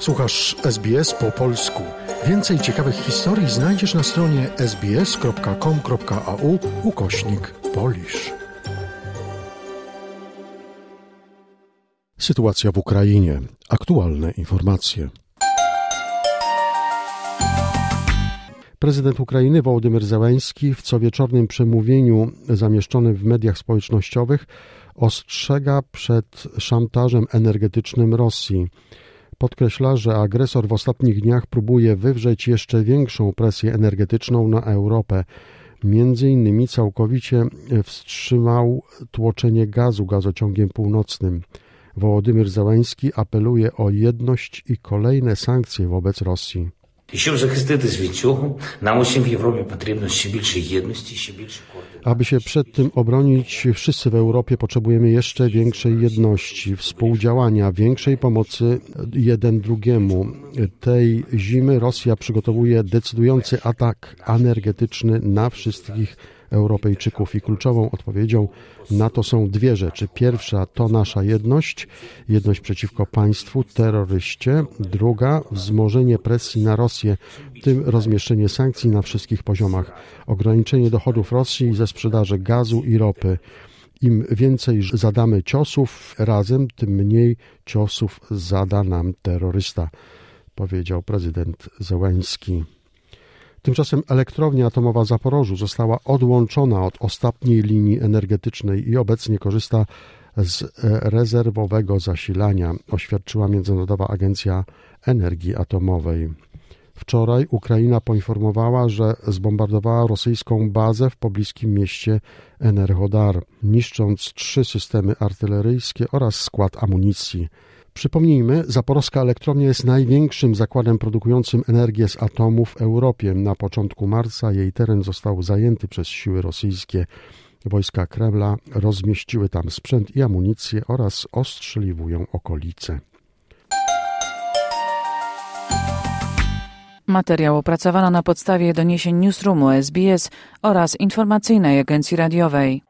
Słuchasz SBS po polsku. Więcej ciekawych historii znajdziesz na stronie sbs.com.au ukośnik polisz. Sytuacja w Ukrainie. Aktualne informacje. Prezydent Ukrainy Wołodymyr Zełenski w cowieczornym przemówieniu zamieszczonym w mediach społecznościowych ostrzega przed szantażem energetycznym Rosji. Podkreśla, że agresor w ostatnich dniach próbuje wywrzeć jeszcze większą presję energetyczną na Europę. Między innymi całkowicie wstrzymał tłoczenie gazu gazociągiem północnym. Wołodymyr Zełański apeluje o jedność i kolejne sankcje wobec Rosji. Aby się przed tym obronić, wszyscy w Europie potrzebujemy jeszcze większej jedności, współdziałania, większej pomocy jeden drugiemu. Tej zimy Rosja przygotowuje decydujący atak energetyczny na wszystkich Europejczyków i kluczową odpowiedzią na to są dwie rzeczy. Pierwsza to nasza jedność, jedność przeciwko państwu, terroryście. Druga wzmożenie presji na Rosję, w tym rozmieszczenie sankcji na wszystkich poziomach, ograniczenie dochodów Rosji ze sprzedaży gazu i ropy. Im więcej zadamy ciosów razem, tym mniej ciosów zada nam terrorysta, powiedział prezydent Zełenski. Tymczasem elektrownia atomowa Zaporożu została odłączona od ostatniej linii energetycznej i obecnie korzysta z e, rezerwowego zasilania, oświadczyła Międzynarodowa Agencja Energii Atomowej. Wczoraj Ukraina poinformowała, że zbombardowała rosyjską bazę w pobliskim mieście Enerhodar, niszcząc trzy systemy artyleryjskie oraz skład amunicji. Przypomnijmy, Zaporowska Elektrownia jest największym zakładem produkującym energię z atomu w Europie. Na początku marca jej teren został zajęty przez siły rosyjskie. Wojska Kremla rozmieściły tam sprzęt i amunicję oraz ostrzeliwują okolice. Materiał opracowano na podstawie doniesień Newsroomu SBS oraz informacyjnej agencji radiowej.